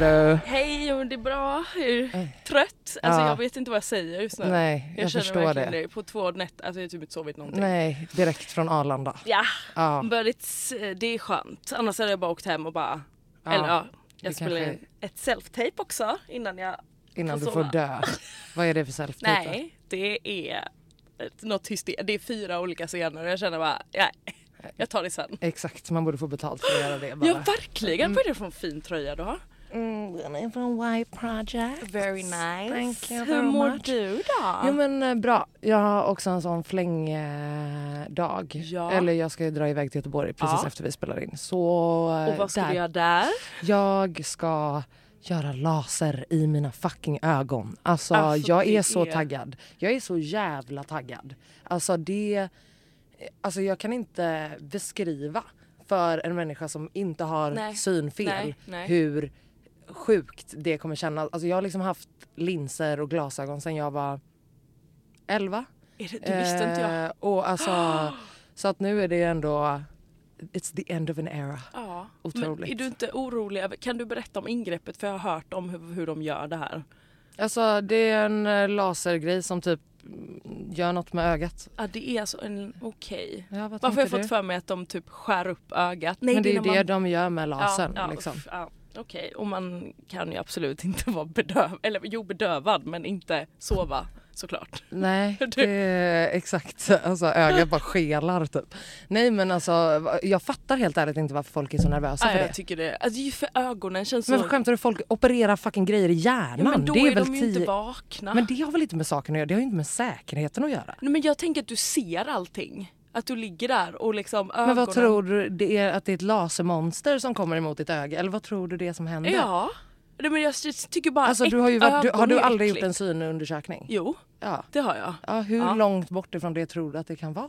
Du? Hej, jo, det är bra. Jag är trött. Alltså Ja. jag vet inte vad jag säger just nu. Nej, jag, känner förstår det. det. På två nätter, alltså jag har typ inte sovit någonting. Nej, direkt från Arlanda. Ja, Ja. men det, det är skönt. Annars hade jag bara åkt hem och bara, Ja, eller ja, jag spelade kanske- ett self-tape också innan jag Innan får du får dö. Vad är det för self Nej, det är något hyster- Det är fyra olika scener och jag känner bara, nej, jag tar det sen. Exakt, man borde få betalt för att göra det bara. Ja verkligen, vad är det för en fin tröja du har? Mm, den är från White Project. Very nice. Thank you Hur mår much. du då? Jo men eh, bra. Jag har också en sån flängdag. Ja. Eller jag ska ju dra iväg till Göteborg precis Ja. efter vi spelar in. Så och vad ska där. du göra där? Jag ska göra laser i mina fucking ögon. Alltså, Alltså, jag är så är- taggad. Jag är så jävla taggad. Alltså det... Alltså jag kan inte beskriva för en människa som inte har Nej. synfel Nej, nej. hur sjukt det kommer kännas. Alltså jag har liksom haft linser och glasögon sedan jag var 11. Är det, det visste inte jag. Eh, och alltså, så att nu är det ändå... It's the end of an era. Ja. Otroligt. Men är du inte orolig? Kan du berätta om ingreppet? För jag har hört om hur, hur de gör det här. Alltså det är en eh, lasergrej som typ gör något med ögat. Ja, det är alltså en... Okej. Ja, vad Varför har jag fått du? för mig att de typ skär upp ögat? Nej, Men det är ju när det man- de gör med lasern. Ja, ja, liksom. uff, Okej, och man kan ju absolut inte vara bedövad, eller jo bedövad men inte sova såklart. Nej, det är exakt. Alltså ögat bara skelar typ. Nej men alltså jag fattar helt ärligt inte varför folk är så nervösa Ja, för det. jag tycker det. Alltså, ju för ögonen känns Men så... skämtar du? Folk opererar fucking grejer i hjärnan. ja, men då det är, är, väl de ju inte vakna. Men det har väl inte med saken att göra? Det har ju inte med säkerheten att göra. Nej, men jag tänker att du ser allting. Att du ligger där och liksom ögonen... Men vad tror du? Det är att det är ett lasermonster som kommer emot ditt öga? Eller vad tror du det är som händer? Ja. Nej, men jag tycker bara Alltså, du har, ju varit, du, har du aldrig äckligt. gjort en synundersökning? Jo, Ja. det har jag. ja hur Ja. långt bort ifrån det tror du att det kan vara?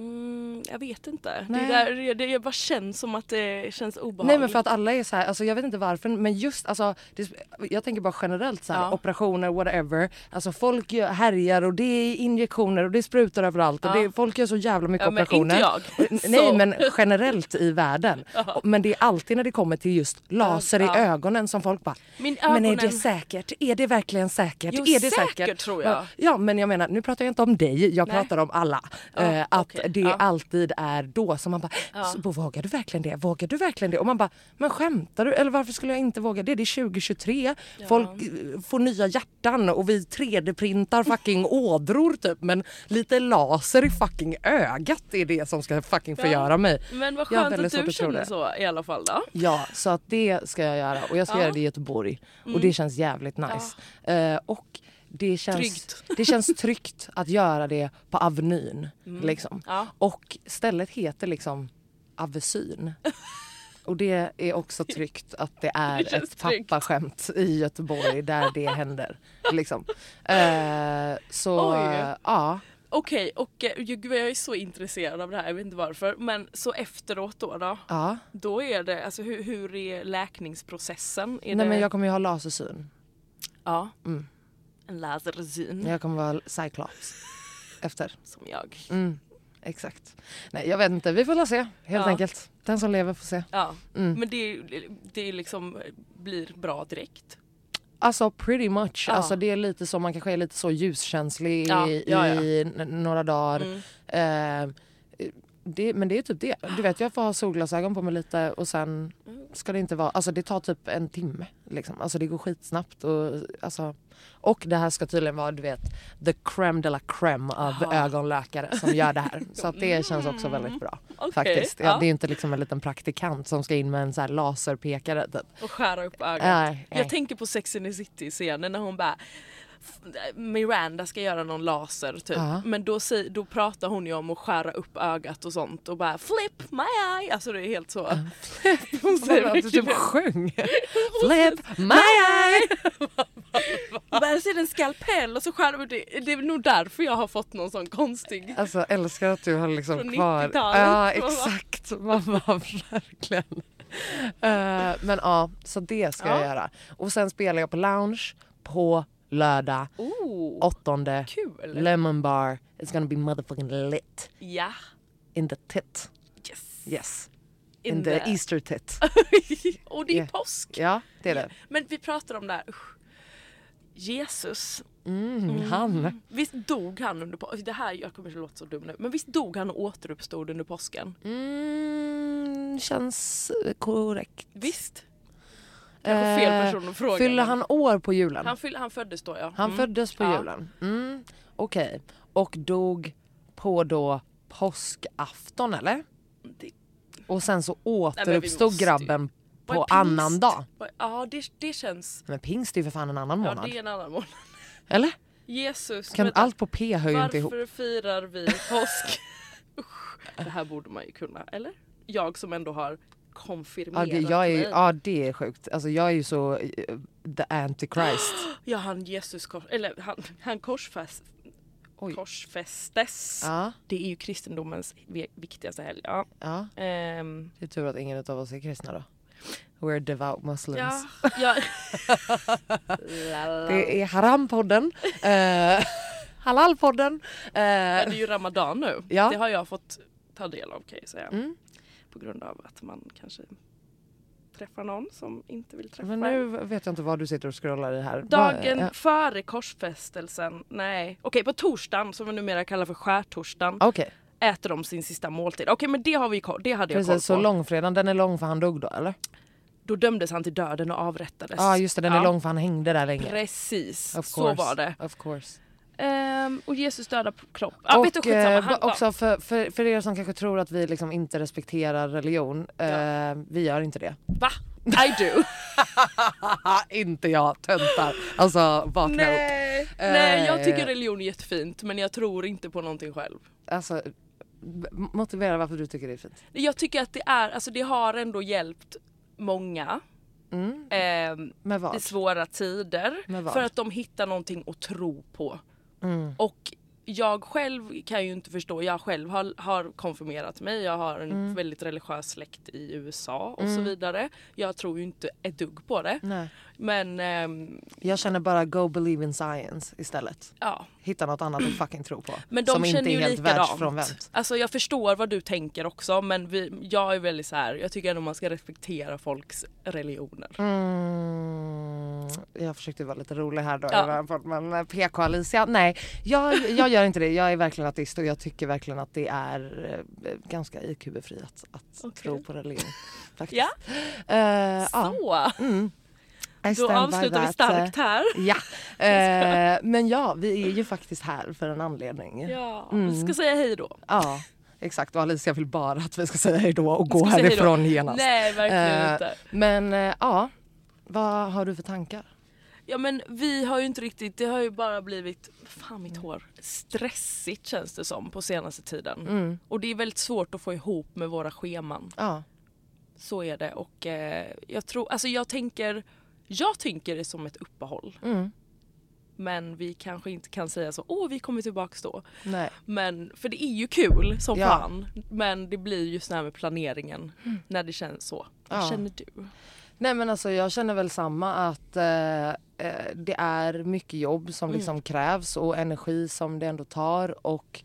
Mm, jag vet inte. Nej. Det, där, det, det bara känns som att det känns obehagligt. Nej men för att alla är så här, alltså jag vet inte varför men just alltså det, jag tänker bara generellt så här, Ja. operationer whatever. Alltså folk gör, härjar och det är injektioner och det sprutar överallt och Ja. det, folk gör så jävla mycket Ja, men operationer. inte jag. Nej men generellt i världen. Men det är alltid när det kommer till just laser i ögonen som folk bara Min Men är det ögonen- säkert? Är det verkligen säkert? Jo, är det säkert tror jag. Ja, men jag menar nu pratar jag inte om dig, jag Nej. pratar om alla. Eh, att okej, det ja. alltid är då. Så man bara, så, vågar du verkligen det? Vågar du verkligen det? Och man bara, men skämtar du? Eller varför skulle jag inte våga det? Det är 2023. Folk eh, får nya hjärtan och vi 3D-printar fucking ådror typ. Men lite laser i fucking ögat är det som ska fucking förgöra mig. Men vad skönt att du att känner så i alla fall då. Ja, så att det ska jag göra. Och jag ska Ja. Mm. göra det i Göteborg. Och det känns jävligt nice. Eh, och det känns, Tryggt. det känns tryggt att göra det på Avenyn. Liksom. Mm. Ja. Och stället heter liksom Avesyn. Och det är också tryggt att det är Det ett pappaskämt i Göteborg där det händer. Liksom. Eh, så Oj. ja. Okej, och eh, gud, jag är så intresserad av det här, jag vet inte varför. Men så efteråt då då? ja. Då är det, alltså hur, hur är läkningsprocessen? Är Nej det, men jag kommer ju ha lasersyn. Ja. Mm. En lasersyn Jag kommer vara cyclops. Efter. som jag. Mm, exakt. Nej jag vet inte, vi får se helt Ja. enkelt. Den som lever får se. Ja, Mm. men det, det liksom blir bra direkt. Alltså pretty much. Ja. Alltså, det är lite så, man kanske är lite så ljuskänslig Ja, i, i några dagar. Mm. Eh, det, men det är typ det. Du vet jag får ha solglasögon på mig lite och sen ska det inte vara, alltså det tar typ en timme. Liksom. Alltså det går skitsnabbt. Och, alltså, och det här ska tydligen vara du vet the crème de la crème av ögonläkare som gör det här. Så att det känns också väldigt bra. Okej, Faktiskt. Ja, ja. Det är inte liksom en liten praktikant som ska in med en så laserpekare. Typ. Och skära upp ögat. Nej. Jag tänker på Sex and the City scenen när hon bara Miranda ska göra någon laser typ. Ja. Men då, då pratar hon ju om att skära upp ögat och sånt och bara flip my eye. Alltså det är helt så. hon säger Att du typ sjöng. Flip my eye! Bara ser en skalpell och så skär de det. Det är nog därför jag har fått någon sån konstig. Alltså älskar att du har liksom Från kvar. 90-talet. Ja exakt. Man var verkligen. Eh, men ja, så det ska jag Ja. göra. Och sen spelar jag på lounge på lördag Oh, åttonde. kul! Lemon bar. It's gonna be motherfucking lit. Ja, In the tit. yes. Yes. In In, the, the- Easter tit. och det är Yeah. påsk. Ja det är det. Men vi pratar om det här, usch. Jesus, Mm, Han. visst dog han under påsken? Det här, jag kommer inte låta så dum nu, men visst dog han och återuppstod under påsken? Mm, känns korrekt. Visst? Kanske fel Eh, person att fråga. Fyller men- han år på julen? Han, fyll, han föddes då ja. Han Mm. föddes på Ja. julen. Mm, Okej. Och dog på då påskafton eller? Det, Och sen så men återuppstod ju- grabben på annan dag. Ja det, det känns... Men pingst är ju för fan en annan Ja månad. det är en annan månad. Eller? Jesus, Kan, vänta. allt på P hör ju inte ihop. varför firar vi påsk? Usch, det här borde man ju kunna, eller? Jag som ändå har Ja, konfirmerat det, jag är, ja det är sjukt. Alltså jag är ju så eh, the antichrist. Ja han Jesus kors, eller han, han korsfäst, korsfästes. Ja, Det är ju kristendomens vi- viktigaste helg. Ja. ja. Ehm, Det är tur att ingen av oss är kristna då. We're devout muslims. ja, ja. Det är Haram-podden. Eh, Halal-podden. Eh, Det är ju Ramadan nu. Ja. Det har jag fått ta del av kan jag säga. Mm. På grund av att man kanske träffar någon som inte vill träffa men en. nu vet jag inte vad du sitter och scrollar i här. Dagen ja. före korsfästelsen, nej, okej på torsdagen som vi numera kallar för skärtorsdagen Okej, äter de sin sista måltid. Okej men det har vi det hade jag koll precis. Så på. långfredagen, den är lång för han dog då eller? Då dömdes han till döden och avrättades. Ja just det, den är lång för han hängde där länge. Precis, så var det. Of course. Ehm, och Jesus döda på kropp. Ja vet du eh, också för, för, för er som kanske tror att vi liksom inte respekterar religion, eh, vi gör inte det. Va? I do. inte jag, töntar. Alltså vakna upp. Nej. Nej jag tycker Eh. religion är jättefint men jag tror inte på någonting själv. Alltså, motivera varför du tycker det är fint. Jag tycker att det är, alltså det har ändå hjälpt många Mm. Med i svåra tider. För att de hittar någonting att tro på. Mm. Och jag själv kan ju inte förstå, jag själv har, har konfirmerat mig, jag har en Mm. väldigt religiös släkt i USA och så vidare. Jag tror ju inte ett dugg på det. Nej. Men ehm, Jag känner bara go believe in science istället. ja. Hitta något annat att fucking tro på. Men de som inte känner är ju helt världsfrånvänt. Alltså jag förstår vad du tänker också men vi, jag är väldigt så här. jag tycker ändå man ska respektera folks religioner. Mm, jag försökte vara lite rolig här då Ja. men eh, PK Alicia, nej jag, jag gör inte det. Jag är verkligen ateist och jag tycker verkligen att det är eh, ganska IQ-befriat att Okej. tro på religion. Faktiskt. Ja, ja. så. Mm. Då avslutar vi starkt här. eh, Ja, eh, men ja vi är ju faktiskt här för en anledning. Ja, Mm. vi ska säga hej då. Ja, exakt och Alicia vill bara att vi ska säga hej då och gå härifrån genast. Nej verkligen Eh, inte. Men eh, ja, vad har du för tankar? Ja men vi har ju inte riktigt, det har ju bara blivit, fan mitt hår, stressigt känns det som på senaste tiden. Mm. Och det är väldigt svårt att få ihop med våra scheman. Ja. Så är det och eh, jag tror, alltså jag tänker, jag tänker det som ett uppehåll. Mm. Men vi kanske inte kan säga så, åh vi kommer tillbaks då. Nej. Men, för det är ju kul som Ja. fan. Men det blir just det här med planeringen när det känns så. Vad Ja. känner du? Nej men alltså jag känner väl samma att eh, eh, det är mycket jobb som liksom krävs och energi som det ändå tar och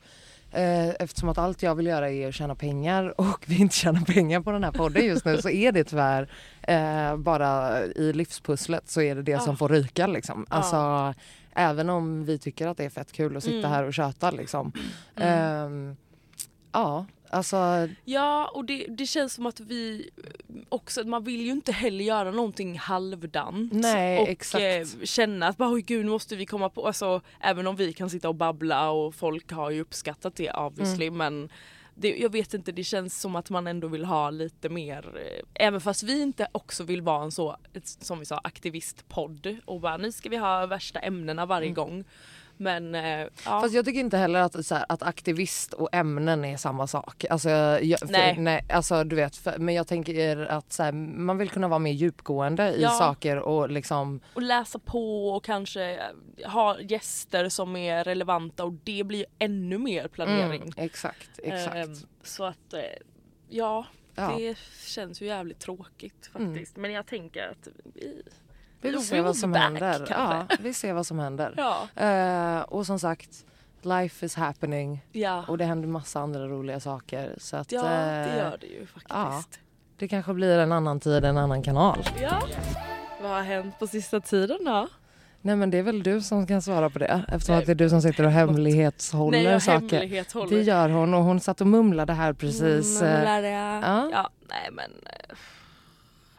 eftersom att allt jag vill göra är att tjäna pengar och vi inte tjänar pengar på den här podden just nu så är det tyvärr eh, bara i livspusslet så är det det som Ja. får ryka liksom. Alltså även om vi tycker att det är fett kul att sitta Mm. här och köta liksom. Ehm, ja, alltså Ja och det, det känns som att vi också, man vill ju inte heller göra någonting halvdant. Nej, och exakt. Eh, känna att bara, oj gud nu måste vi komma på, alltså även om vi kan sitta och babbla och folk har ju uppskattat det obviously Mm. men det, jag vet inte, det känns som att man ändå vill ha lite mer, eh, även fast vi inte också vill vara en så, som vi sa, aktivistpodd och bara nu ska vi ha värsta ämnena varje gång. Men eh, ja. Fast jag tycker inte heller att, så här, att aktivist och ämnen är samma sak. Alltså, jag, för, Nej. nej. alltså du vet, för, men jag tänker att så här, man vill kunna vara mer djupgående i Ja. saker och liksom och läsa på och kanske eh, ha gäster som är relevanta och det blir ännu mer planering. Mm, exakt, exakt. Ehm, så att eh, ja, Ja. Mm. det känns ju jävligt tråkigt faktiskt. Men jag tänker att vi, vi vill se vad som back, händer. Ja, kanske. vi ser vad som händer. ja, Eh, och som sagt, life is happening ja, och det händer massa andra roliga saker. Så att, ja det eh, gör det ju faktiskt. det kanske blir en annan tid, en annan kanal. Ja. Vad har hänt på sista tiden då? Nej men det är väl du som kan svara på det eftersom Nej, att det är du som sitter och hemlighetshåller Nej, jag saker. hemlighetshåller. Det gör hon och hon satt och mumlade här precis. eh, Mumlar jag. ja. Ja, nej men.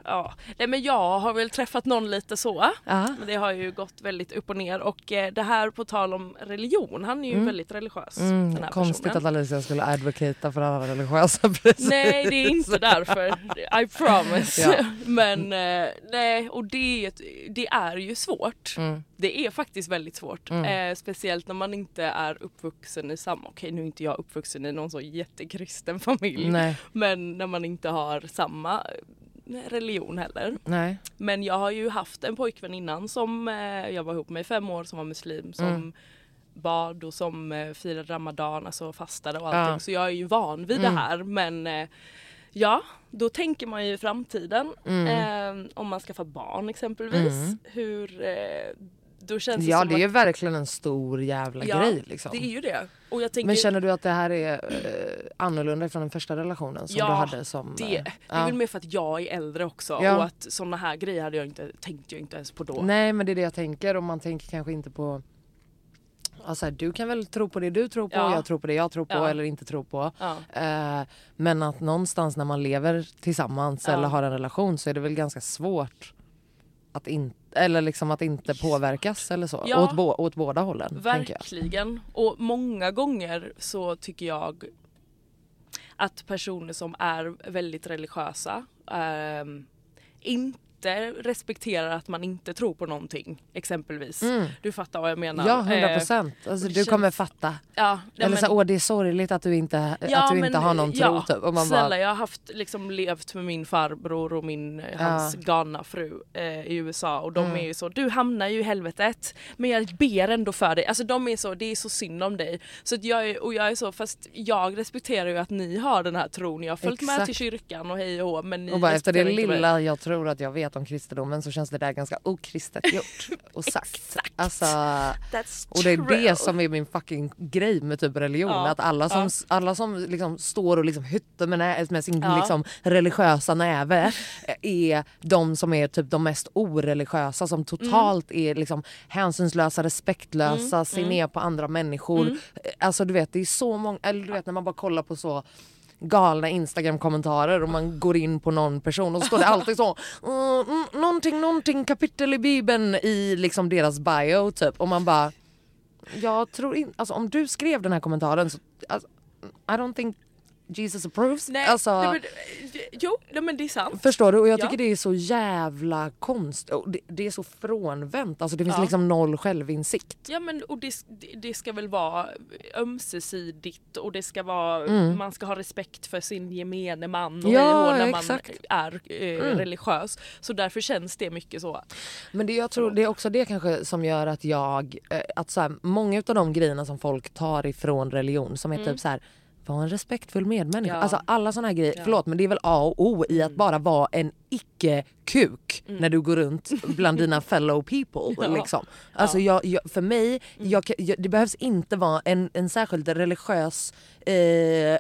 Ja, nej men jag har väl träffat någon lite så. Ja. Men det har ju gått väldigt upp och ner och eh, det här på tal om religion, han är ju Mm. väldigt religiös. Mm, den här konstigt personen. att Alicia skulle advocata för alla religiösa precis. Nej det är inte därför, I promise. Ja. Men eh, nej och det, det är ju svårt. Mm. Det är faktiskt väldigt svårt. Mm. Eh, speciellt när man inte är uppvuxen i samma, okej nu är inte jag uppvuxen i någon så jättekristen familj. Nej, Men när man inte har samma religion heller. nej. Men jag har ju haft en pojkvän innan som eh, jag var ihop med i fem år som var muslim som Mm. bad och som eh, firade ramadan, alltså fastade och allting. Ja. Så jag är ju van vid Mm. det här men eh, ja, då tänker man ju i framtiden Mm. eh, om man skaffar barn exempelvis. Mm. Hur, eh, då känns det Ja som det är att verkligen en stor jävla Ja, grej liksom. det är ju det. Och jag tänker, Men känner du att det här är eh, annorlunda från den första relationen som Ja, du hade som... det, eh, det är ja. väl mer för att jag är äldre också Ja. och att sådana här grejer hade jag inte, tänkte jag inte ens på då. Nej men det är det jag tänker och man tänker kanske inte på Alltså, du kan väl tro på det du tror på, Ja. jag tror på det jag tror på Ja. eller inte tror på. Ja. Eh, men att någonstans när man lever tillsammans eller har en relation så är det väl ganska svårt att, in, eller liksom att inte påverkas eller så. Ja. Åt, bo, åt båda hållen. Verkligen. Och många gånger så tycker jag att personer som är väldigt religiösa ehm, inte respekterar att man inte tror på någonting exempelvis. Mm. Du fattar vad jag menar. Ja, hundra Eh, procent. Alltså, det du kommer känns- fatta. ja, ja, eller så, åh det är sorgligt att du inte, att du inte men, har någon tro. ja, typ. Och man snälla bara, jag har haft, liksom, levt med min farbror och min, eh, hans galna fru eh, i USA och de Mm. är ju så, du hamnar ju i helvetet men jag ber ändå för dig. Alltså de är så, det är så synd om dig. Så att jag är, och jag är så, fast jag respekterar ju att ni har den här tron. Jag har följt med Exakt. till kyrkan och hej och hå, men ni och bara efter det inte mig. lilla jag tror att jag vet vet om kristendomen så känns det där ganska okristet gjort och sagt. Alltså, That's och det är true. det som är min fucking grej med typ religion. Ja, Att alla som, ja. alla som liksom står och liksom hyttar med, med sin Ja. liksom religiösa näve eh, är de som är typ de mest oreligiösa som totalt är liksom hänsynslösa, respektlösa, ser ner på andra människor. Eh, Alltså du vet det är så många, eller du vet när man bara kollar på så galna instagram-kommentarer och man går in på någon person och så står det alltid så mm, mm någonting, någonting kapitel i bibeln i liksom deras bio typ. Och man bara jag tror inte, alltså om du skrev den här kommentaren så alltså, I don't think Jesus approves. Nej, alltså, nej, men, jo, nej, men det är sant. Förstår du? Och jag Ja. tycker det är så jävla konst. och Det, det är så frånvänt. Alltså det finns Ja. liksom noll självinsikt. Ja men och det, det- ska väl vara ömsesidigt och det ska vara, man ska ha respekt för sin gemene man och Mm. Ja, hej när exakt. Mm. man är eh, religiös. Så därför känns det mycket så. Men det, jag tror det är också det kanske som gör att jag, eh, att så här, många av de grejerna som folk tar ifrån religion som är typ så här var en respektfull medmänniska. Mm. Ja. Alltså alla såna här grejer, Ja. Mm. förlåt men det är väl A och O i att bara vara en icke-kuk när du går runt bland dina fellow people. Ja. Liksom. Alltså jag, jag, för mig, jag, kan- jag, det behövs inte vara en, en särskilt religiös eh,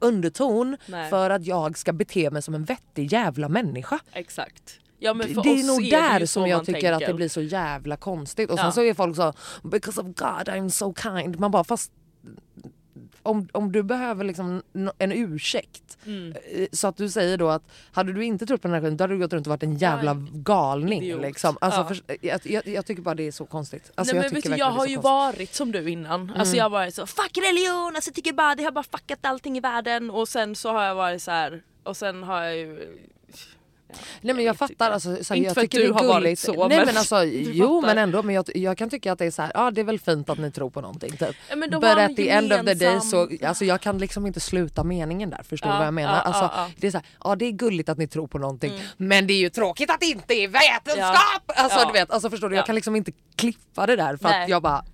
underton Nej. för att jag ska bete mig som en vettig jävla människa. Exakt. Ja, det är nog där som jag tycker att det tänker. blir så jävla konstigt. Och sen Ja. så är folk så “because of God I'm so kind”. Man bara fast om, om du behöver liksom en ursäkt Mm. eh, så att du säger då att hade du inte trott på den här skiten då hade du gått runt och varit en jävla galning. idiot. Liksom. Alltså, Ja. för, jag, jag, jag tycker bara det är så konstigt. Alltså, Nej, jag, men du, jag har ju konstigt. varit som du innan. Alltså jag har varit så fuck religion, alltså jag tycker bara det har bara fuckat allting i världen och sen så har jag varit så här och sen har jag ju Nej men jag inte. fattar, alltså, så här, Inte jag för att tycker du det är har varit så, Nej men men alltså jo men ändå, men jag, jag kan tycka att det är så ja det är väl fint att ni tror på någonting typ. Men But at the end of the day så, alltså jag kan liksom inte sluta meningen där, förstår du Ja, vad jag menar? ja, alltså, ja. Det är så här, ja det är gulligt att ni tror på någonting men det är ju tråkigt att det inte är vetenskap! Alltså du vet, alltså förstår du, Ja. jag kan liksom inte klippa det där för att jag bara att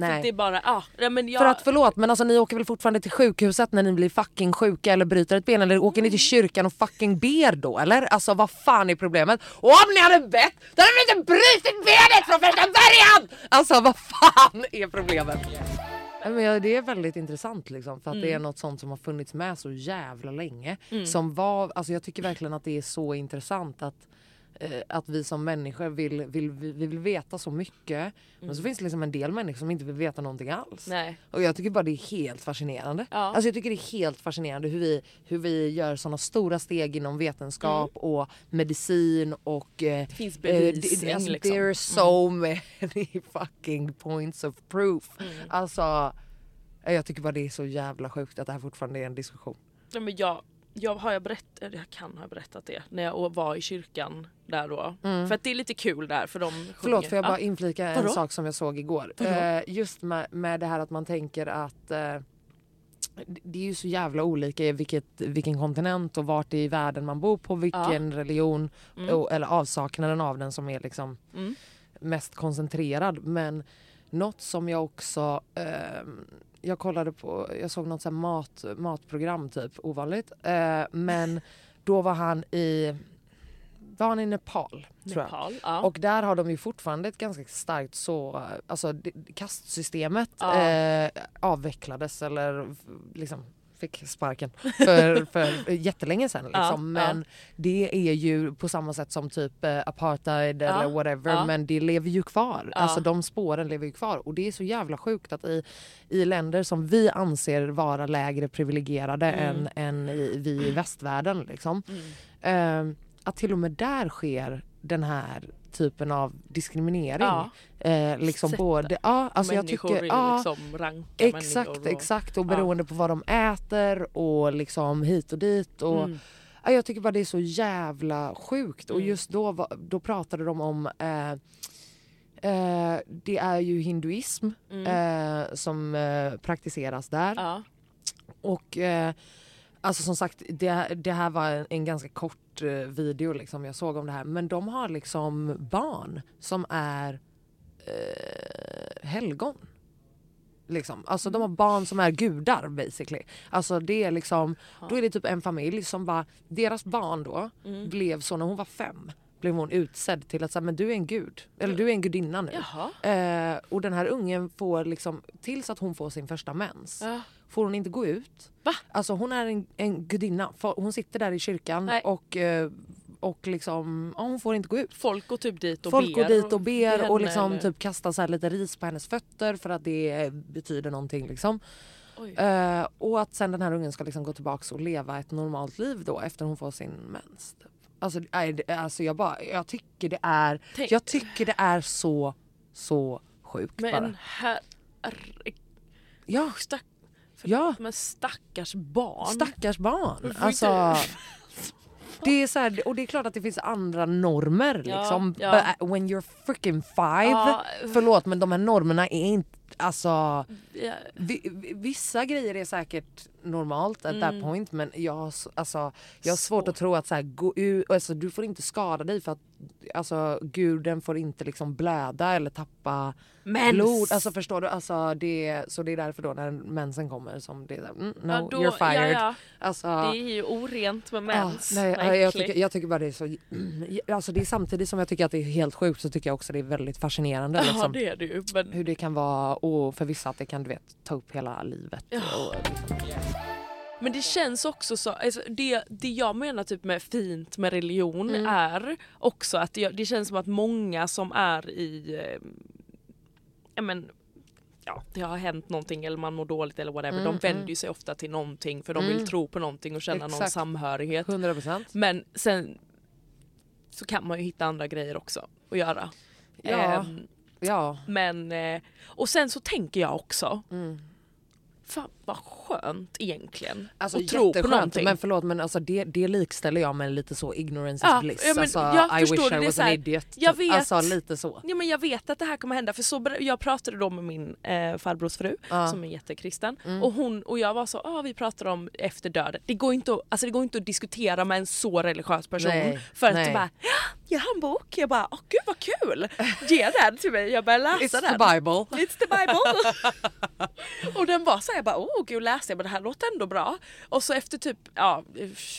Nej. det är bara, ah, ja, men jag, För att förlåt men alltså ni åker väl fortfarande till sjukhuset när ni blir fucking sjuka eller bryter ett ben eller åker ni till kyrkan och fucking ber då eller? Alltså vad fan är problemet? Och om ni hade bett då hade ni inte brutit benet från första början! Alltså vad fan är problemet? Men ja, det är väldigt intressant liksom, för att det är något sånt som har funnits med så jävla länge. Som var, alltså jag tycker verkligen att det är så intressant att, att vi som människor vill, vill, vi vi vill veta så mycket. Men så finns det liksom en del människor som inte vill veta någonting alls. Nej. Och jag tycker bara det är helt fascinerande. Ja. Alltså jag tycker det är helt fascinerande hur vi, hur vi gör såna stora steg inom vetenskap och medicin och... Eh, Mm. finns eh, det- bevisning, alltså, liksom. There are so many fucking points of proof. Mm. Alltså eh, jag tycker bara det är så jävla sjukt att det här fortfarande är en diskussion. Ja, men jag, jag, har jag, berätt, eller jag kan ha berättat det när jag var i kyrkan där då. För att det är lite kul där för de sjunger. Mm. Förlåt får jag bara Ja. inflika en Vadå? sak som jag såg igår. Eh, just med, med det här att man tänker att eh, det är ju så jävla olika i vilket, vilken kontinent och vart i världen man bor på, vilken religion och, eller avsaknaden av den som är liksom Mm. mest koncentrerad. Men något som jag också, ehm, jag kollade på, jag såg något så mat, matprogram typ, ovanligt. Eh, men då var han i, var han i Nepal? Nepal, ja. Och där har de ju fortfarande ett ganska starkt så, alltså det- kastsystemet Ja. eh, avvecklades eller liksom fick sparken för, för jättelänge sedan. Liksom. Ja, Men det är ju på samma sätt som typ eh, apartheid Ja, eller whatever ja. men det lever ju kvar. Ja. Alltså de spåren lever ju kvar och det är så jävla sjukt att i, i länder som vi anser vara lägre privilegierade Mm. än, än i, vi i västvärlden liksom. Eh, att till och med där sker den här typen av diskriminering. Ja. Eh, liksom Sätta både, ja, alltså jag människor tycker, är ja, liksom ranka exakt, människor. Och, exakt och beroende på vad de äter och liksom hit och dit. Och, Mm. ja, jag tycker bara det är så jävla sjukt och Mm. just då, då pratade de om eh, eh, det är ju hinduism eh, som eh, praktiseras där. Mm. Ja. Och eh, alltså som sagt, det, det här var en, ganska kort eh, video liksom jag såg om det här. Men de har liksom barn som är eh, helgon. Liksom. Alltså de har barn som är gudar basically. Alltså det är liksom, då är det typ en familj som bara, deras barn då blev så när hon var fem. blev hon utsedd till att säga men du är en gud. Eller du är en gudinna nu. Eh, och den här ungen får liksom, tills att hon får sin första mens, Ja. Får hon inte gå ut. Va? Alltså hon är en, en gudinna. Hon sitter där i kyrkan Nej. och, eh, och liksom, ja, hon får inte gå ut. Folk går typ dit och Folk ber. går dit och ber och liksom eller? typ kastar så lite ris på hennes fötter för att det eh, betyder någonting. Liksom. Eh, och att sen den här ungen ska liksom gå tillbaka och leva ett normalt liv då efter hon får sin mens. Alltså, alltså jag, bara, jag tycker det är Tänk- Jag tycker det är så så sjukt bara. Men herre... Ja, Stack, ja. men stackars barn. Stackars barn. Alltså, det är så här, och det är klart att det finns andra normer Ja, liksom. ja. But when you're freaking five. Ja. Förlåt men de här normerna är inte, alltså Ja, vi, vi- vissa grejer är säkert normalt at that point men jag, alltså, jag har svårt Så. att tro att så här, gå ut, alltså, du får inte skada dig för att alltså, guden får inte liksom blöda eller tappa Mens. blod. Alltså förstår du? Alltså, det, så det är därför då när mensen kommer som det är här, mm, no Ja, då- you're fired. ja, ja. Alltså, Det är ju orent med Ja, mens. nej, Vad ja, jag, tycker, jag tycker bara det är så... Alltså det är samtidigt som jag tycker att det är helt sjukt så tycker jag också det är väldigt fascinerande. Ja liksom, det är det ju. Men... Hur det kan vara och för vissa att det kan du vet, ta upp hela livet. Och, liksom, Men det känns också så, alltså det, det jag menar typ med fint med religion Mm. är också att det, det känns som att många som är i, eh, ja men ja, det har hänt någonting eller man mår dåligt eller whatever. Mm, de vänder ju sig ofta till någonting för de vill Mm. tro på någonting och känna någon Exakt. samhörighet. 100 procent. Men sen så kan man ju hitta andra grejer också att göra. Ja. Ehm, Ja. men, eh, och sen så tänker jag också, Mm. fan vad skönt egentligen Alltså att tro på någonting. men förlåt men alltså det, det likställer jag med lite så ignorance is Ja, bliss. ja, men alltså, jag I wish det, I was an idiot. jag typ. vet. Alltså lite så. Ja, men jag vet att det här kommer hända för så, jag pratade då med min eh, farbrors fru Ja. som är jättekristen Mm. och, hon, och jag var så, ah, vi pratade om efter döden. Det går, inte att, alltså, det går inte att diskutera med en så religiös person Nej, för att nej. du bara, "Ja, jag har en bok. Jag bara, åh gud vad kul! Ge den till mig, jag börjar läsa It's den. the bible. It's the bible! och den var så här, jag bara åh gud läste jag men det här låter ändå bra. Och så efter typ ja,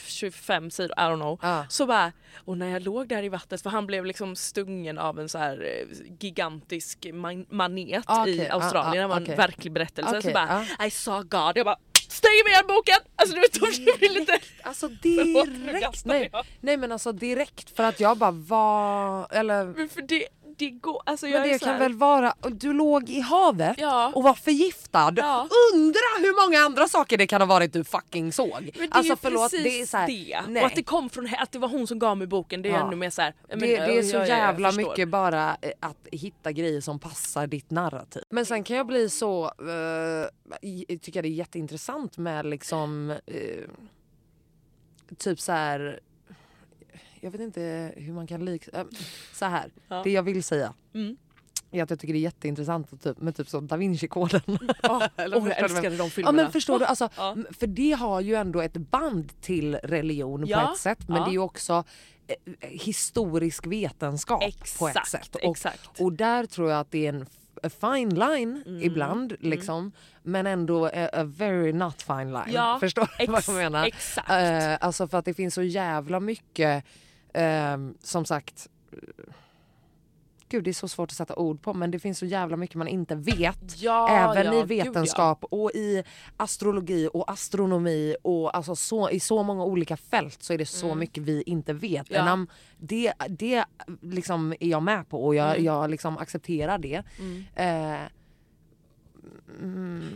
25 sidor, I don't know, Ja. så bara och när jag låg där i vattnet för han blev liksom stungen av en så här eh, gigantisk man- manet Ah, okej. i Australien, Ah, det var ah, en verklig berättelse. Okej, Så bara ah. I saw God, jag bara stäng med igen boken! Alltså du vet, det blir lite... Alltså direkt. Nej, nej men alltså direkt för att jag bara var... Eller Men för det, det går, alltså jag Men är det så kan här, väl vara, du låg i havet Ja. och var förgiftad. Ja. Undra hur många andra saker det kan ha varit du fucking såg. Men det är alltså ju förlåt, det är så här, det. Nej. Och att det kom från att det var hon som gav mig boken det är Ja. ännu mer såhär. det, det är så jävla mycket bara eh, att hitta grejer som passar ditt narrativ. Men sen kan jag bli så, uh, tycker det är jätteintressant med liksom eh, typ så här. Jag vet inte hur man kan lik... eh, så här, Ja. det jag vill säga. Mm. är att jag tycker det är jätteintressant att typ, med typ som Da Vinci-koden. Oh, oh, jag älskade de Ja filmerna. men förstår du, alltså, Ja. för det har ju ändå ett band till religion på Ja, ett sätt men ja. det är ju också eh, historisk vetenskap på ett Exakt, sätt. Och, exakt. och där tror jag att det är en a fine line Mm, ibland liksom men ändå a, a very not fine line. Ja, Förstår du vad jag menar? exakt. Eh, alltså för att det finns så jävla mycket ehm, som sagt Gud det är så svårt att sätta ord på men det finns så jävla mycket man inte vet. Ja, Även ja, i gud, vetenskap och i astrologi och astronomi och alltså så, i så många olika fält så är det så mycket vi inte vet. Mm. Ja. Det det liksom är jag med på och jag, Mm. jag liksom accepterar det. Eh,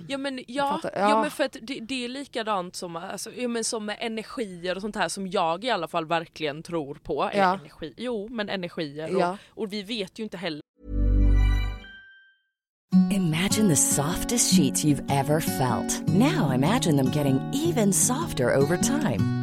Ja men, ja, ja. ja. men för att det, det är likadant som, alltså, ja, men som med energier och sånt här som jag i alla fall verkligen tror på. Ja. energi, jo men energier och, Ja. och vi vet ju inte heller Imagine the softest sheets you've ever felt. Now imagine them getting even softer over time.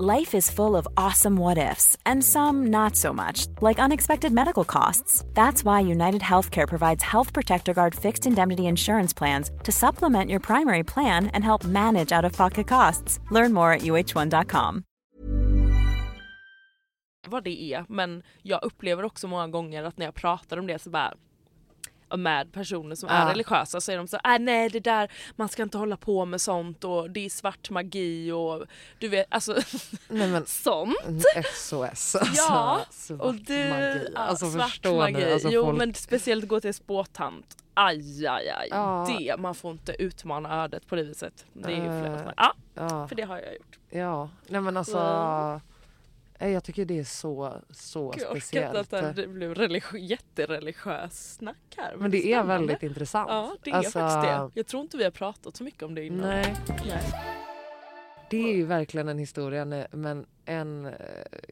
Life is full of awesome what ifs, and some not so much, like unexpected medical costs. That's why United Healthcare provides Health Protector Guard fixed indemnity insurance plans to supplement your primary plan and help manage out of pocket costs. Learn more at uh1.com. vad det är men jag upplever också många gånger att när jag pratar om det så bara med personer som är Ja. religiösa så är de så äh, nej det där man ska inte hålla på med sånt och det är svart magi och du vet alltså Nej, men, sånt. SOS. Alltså, Ja, svart och du, magi. ja, Alltså svart förstår magi. Alltså, jo folk... men speciellt gå till spåtant. Aj aj aj. Ja. Det, man får inte utmana ödet på det viset. Det är ju flera Eh, Ja, ja, för det har jag gjort. ja, nej men alltså. Ja. Nej, Jag tycker det är så, så Gud, jag orkar inte speciellt. att det blev religi- jättereligiös snack här. Men det är spännande. väldigt intressant. Ja det är Alltså, faktiskt det. Jag tror inte vi har pratat så mycket om det innan. Nej, Nej. Det är ju verkligen en historia. Men en eh,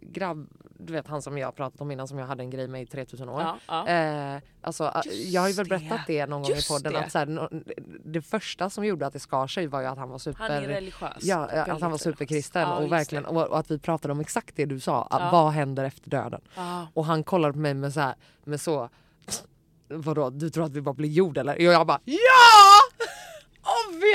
grabb, du vet han som jag pratat om innan som jag hade en grej med i 3000 år. Ja, ja. Eh, alltså, Just jag har ju väl berättat det någon gång Just i podden det. att så här, det första som gjorde att det skar sig var ju att han var super Han är religiös. Ja, att han var superkristen Ja, och, verkligen, och, att vi pratade om exakt det du sa. Att. Vad händer efter döden? Och han kollade på mig med så här, med så Vadå, du tror att vi bara blir jord eller? Och jag bara JA!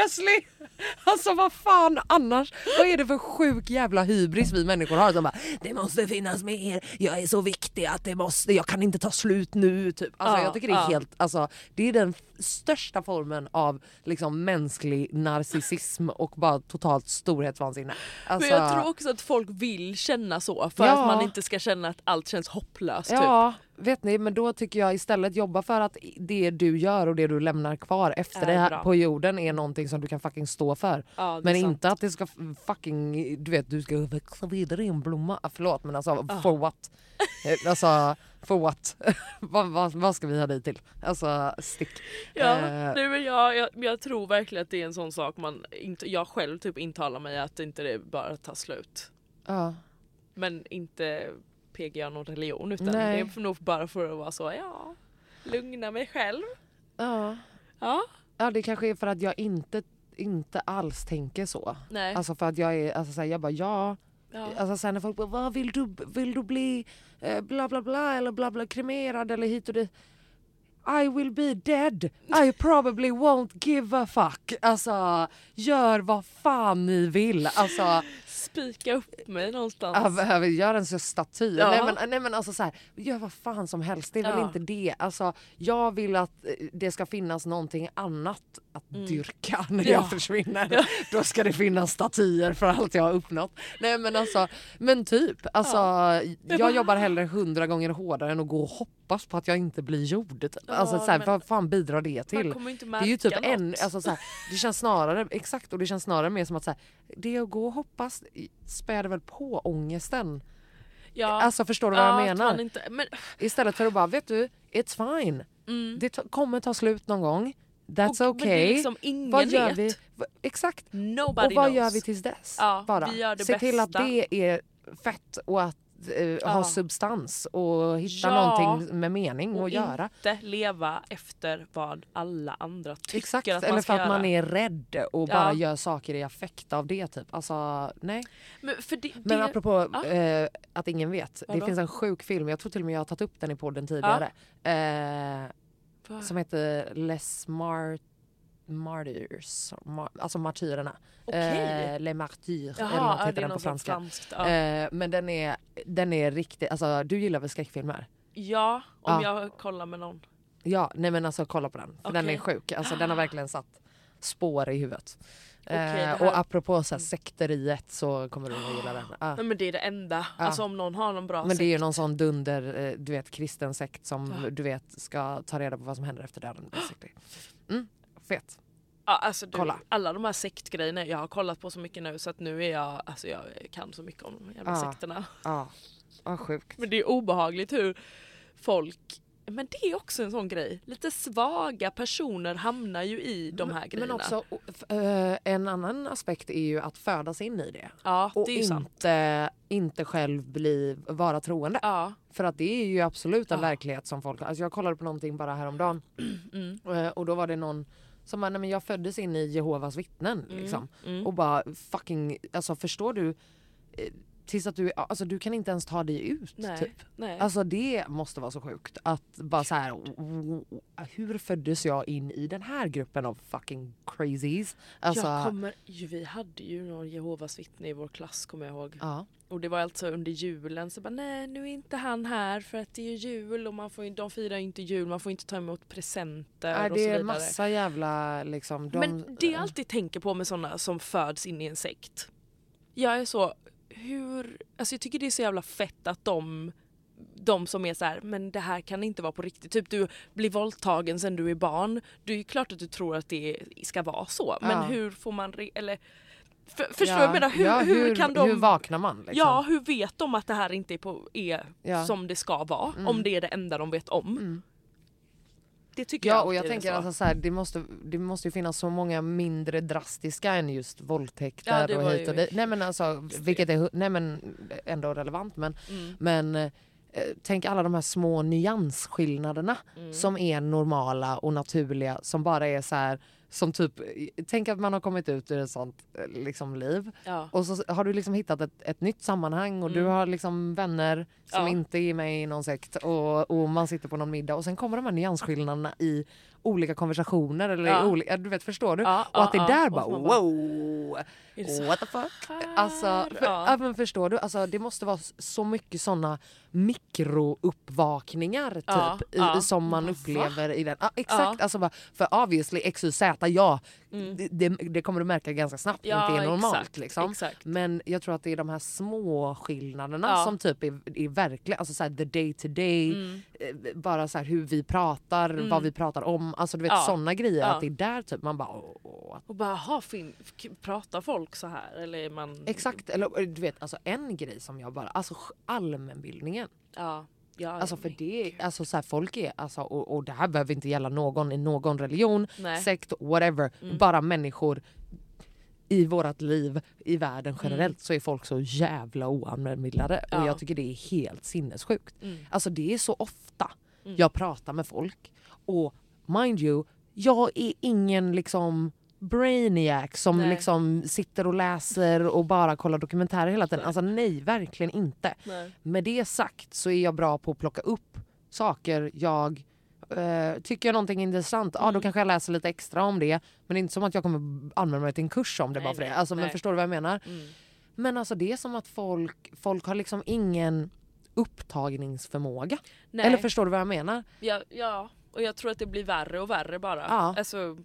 Obviously! Alltså vad fan annars? Vad är det för sjuk jävla hybris vi människor har som bara Det måste finnas mer, jag är så viktig att det måste, jag kan inte ta slut nu typ. Alltså Ja, jag tycker det är ja. helt, alltså det är den största formen av liksom mänsklig narcissism och bara totalt storhetsvansinne. Alltså, Men jag tror också att folk vill känna så för Ja. att man inte ska känna att allt känns hopplöst. Typ. Vet ni, men då tycker jag istället jobba för att det du gör och det du lämnar kvar efter dig här på jorden är någonting som du kan fucking stå för. Ja, men sant. inte att det ska fucking, du vet du ska växa vidare i en blomma. Ah, Förlåt men alltså Ah. for what? Eh, alltså for what? vad, vad, vad ska vi ha dig till? Alltså stick. Ja, Eh, nej, men jag, jag, jag tror verkligen att det är en sån sak man inte, jag själv typ intalar mig att inte det bara tar slut. ja. Men inte PGA någon religion utan Nej. det är nog bara för att vara så, ja, lugna mig själv. Ja. Ja, ja det kanske är för att jag inte, inte alls tänker så. nej. Alltså för att jag är, alltså så här, jag bara ja ja. Alltså sen när folk bara vad vill du, vill du bli eh, bla bla bla eller bla bla kremerad eller hit och dit. I will be dead. I probably won't give a fuck. Alltså gör vad fan ni vill. Alltså Spika upp mig någonstans. jag behöver göra en staty. Ja. Nej men, nej men alltså så här, gör vad fan som helst. Det är väl Ja. inte det. Alltså jag vill att eh, det ska finnas någonting annat att dyrka när Mm. Ja. jag försvinner. Då ska det finnas statyer för allt jag har uppnått. Nej men alltså, men typ. Alltså jag jobbar hellre hundra gånger hårdare än att gå och hoppas på att jag inte blir jord. Typ. Alltså så här, vad fan bidrar det till? Det är ju typ märka en, något. alltså så här, det känns snarare, exakt och det känns snarare mer som att så här, det att gå och hoppas späder väl på ångesten. ja. Alltså förstår du vad ja, jag menar? Inte, men, Istället för att bara, vet du, it's fine. mm. Det kommer ta slut någon gång. That's Och- men det är okay. liksom ingen vad gör vet. vi? Exakt. Nobody och vad knows. gör vi tills dess? Ja, bara. vi gör det Se till att bästa. det är fett och att eh, Ja. ha substans och hitta Ja. någonting med mening och att göra. inte leva efter vad alla andra tycker Exakt, att man eller ska för att man göra. är rädd och Ja. bara gör saker i affekt av det typ. Alltså nej. Men, för det, Men det, apropå Ja. eh, att ingen vet. Det Vadå? finns en sjuk film, jag tror till och med jag har tagit upp den i podden tidigare. Eh, Vad? som heter Les Mart Martyrs, Mar alltså martyrerna. Okej. Eh, Les Martyrs Jaha, eller något heter den på franska. franskt. Ja. Eh, men den är, den är riktigt, alltså du gillar väl skräckfilmer? ja, om Ja. jag kollar med någon. Ja, nej men alltså kolla på den. För den är sjuk. Alltså den har verkligen satt spår i huvudet. Det eh, här- Mm. Och apropå så här, sekteriet så kommer du nog gilla den. Ja. Nej, men det är det enda. Alltså om någon har någon bra Men det är ju sekt. någon sån dunder, eh, du vet kristen sekt som Ja. du vet ska ta reda på vad som händer efter döden. Mm, fet. Ja, alltså du, Kolla. Alla de här sektgrejerna, jag har kollat på så mycket nu så att nu är jag, alltså jag kan så mycket om de jävla sekterna. Ja, ja sjukt. Men det är obehagligt hur folk men det är också en sån grej. Lite svaga personer hamnar ju i de här grejerna. Men också eh, en annan aspekt är ju att födas in i det. ja, Och det är ju sant. inte, inte själv bli, vara troende. Ja, För att det är ju absolut en Ja. verklighet som folk Alltså jag kollade på någonting bara häromdagen mm, eh, och då var det någon som bara, nej men jag föddes in i Jehovas vittnen liksom. mm. Och bara fucking, alltså förstår du? Tills att du, alltså du kan inte ens ta dig ut. Nej. Typ. Nej. Alltså det måste vara så sjukt att bara så här. "Oh, hur föddes jag in i den här gruppen av fucking crazies? Alltså, jag kommer, ju, vi hade ju någon Jehovas vittne i vår klass kommer jag ihåg. ja. Och det var alltså under julen så bara nej nu är inte han här för att det är jul och man får, de firar ju inte jul, man får inte ta emot presenter Nej, och det så är vidare. massa jävla liksom. De, Men det jag alltid tänker på med sådana som föds in i en sekt. Jag är så, hur, alltså jag tycker det är så jävla fett att de de som är så här, men det här kan inte vara på riktigt. Typ du blir våldtagen sen du är barn. Det är ju klart att du tror att det ska vara så. Men Ja. hur får man, eller för, förstår Ja, jag menar? Hur, ja, hur, kan de... Hur vaknar man? Liksom? Ja, hur vet de att det här inte är, på, är. Mm. som det ska vara? Om det är det enda de vet om. Det tycker jag Ja och jag alltid är tänker så. alltså så här, det, måste, det måste ju finnas så många mindre drastiska än just våldtäkter Ja, och hit och dit. Nej men alltså vilket är nej, men, ändå relevant men, Mm. men eh, tänk alla de här små nyansskillnaderna Mm. som är normala och naturliga som bara är så här som typ, tänk att man har kommit ut ur ett sånt eh, liksom, liv Ja. och så har du liksom hittat ett, ett nytt sammanhang och du har liksom vänner som. Ja. inte är med i någon sekt och, och man sitter på någon middag och sen kommer de här nyansskillnaderna i olika konversationer eller Ja. olika, du vet förstår du? Ja, och att det där bara bara, wow! What the fuck? Alltså, för, men förstår du? Alltså, det måste vara så mycket såna mikrouppvakningar typ, i, som man upplever i den. Exakt, alltså, bara, för obviously XYZ, ja det, det, det kommer du märka ganska snabbt Ja, inte är normalt. exakt, liksom. exakt. Men jag tror att det är de här små skillnaderna Ja. som typ är, är verkliga, alltså så här, the day to day, Mm. eh, bara så här, hur vi pratar, vad vi pratar om, alltså du vet Ja. såna grejer. Att det är där typ man bara åh, Och bara, ha, fin, k- pratar folk så här? Eller man... Exakt, eller du vet alltså en grej som jag bara, alltså allmänbildningen. Ja. Ja Alltså för det, alltså så här, folk är, alltså, och, och det här behöver inte gälla någon i någon religion, Nej. Mm. sekt, whatever. Bara människor i vårt liv, i världen generellt så är folk så jävla oanmälda och Ja. jag tycker det är helt sinnessjukt. Mm. Alltså det är så ofta jag pratar med folk och mind you, jag är ingen liksom brainiac som Nej. liksom sitter och läser och bara kollar dokumentärer hela tiden. Alltså nej, verkligen inte. Nej. Med det sagt så är jag bra på att plocka upp saker jag eh, tycker jag någonting är intressant, ja Mm. då kanske jag läser lite extra om det. Men det är inte som att jag kommer använda mig till en kurs om det Nej, bara för nej, det. Alltså, men nej. förstår du vad jag menar? Mm. Men alltså det är som att folk, folk har liksom ingen upptagningsförmåga. Nej. Eller förstår du vad jag menar? Ja, ja, och jag tror att det blir värre och värre bara. Ja. Alltså,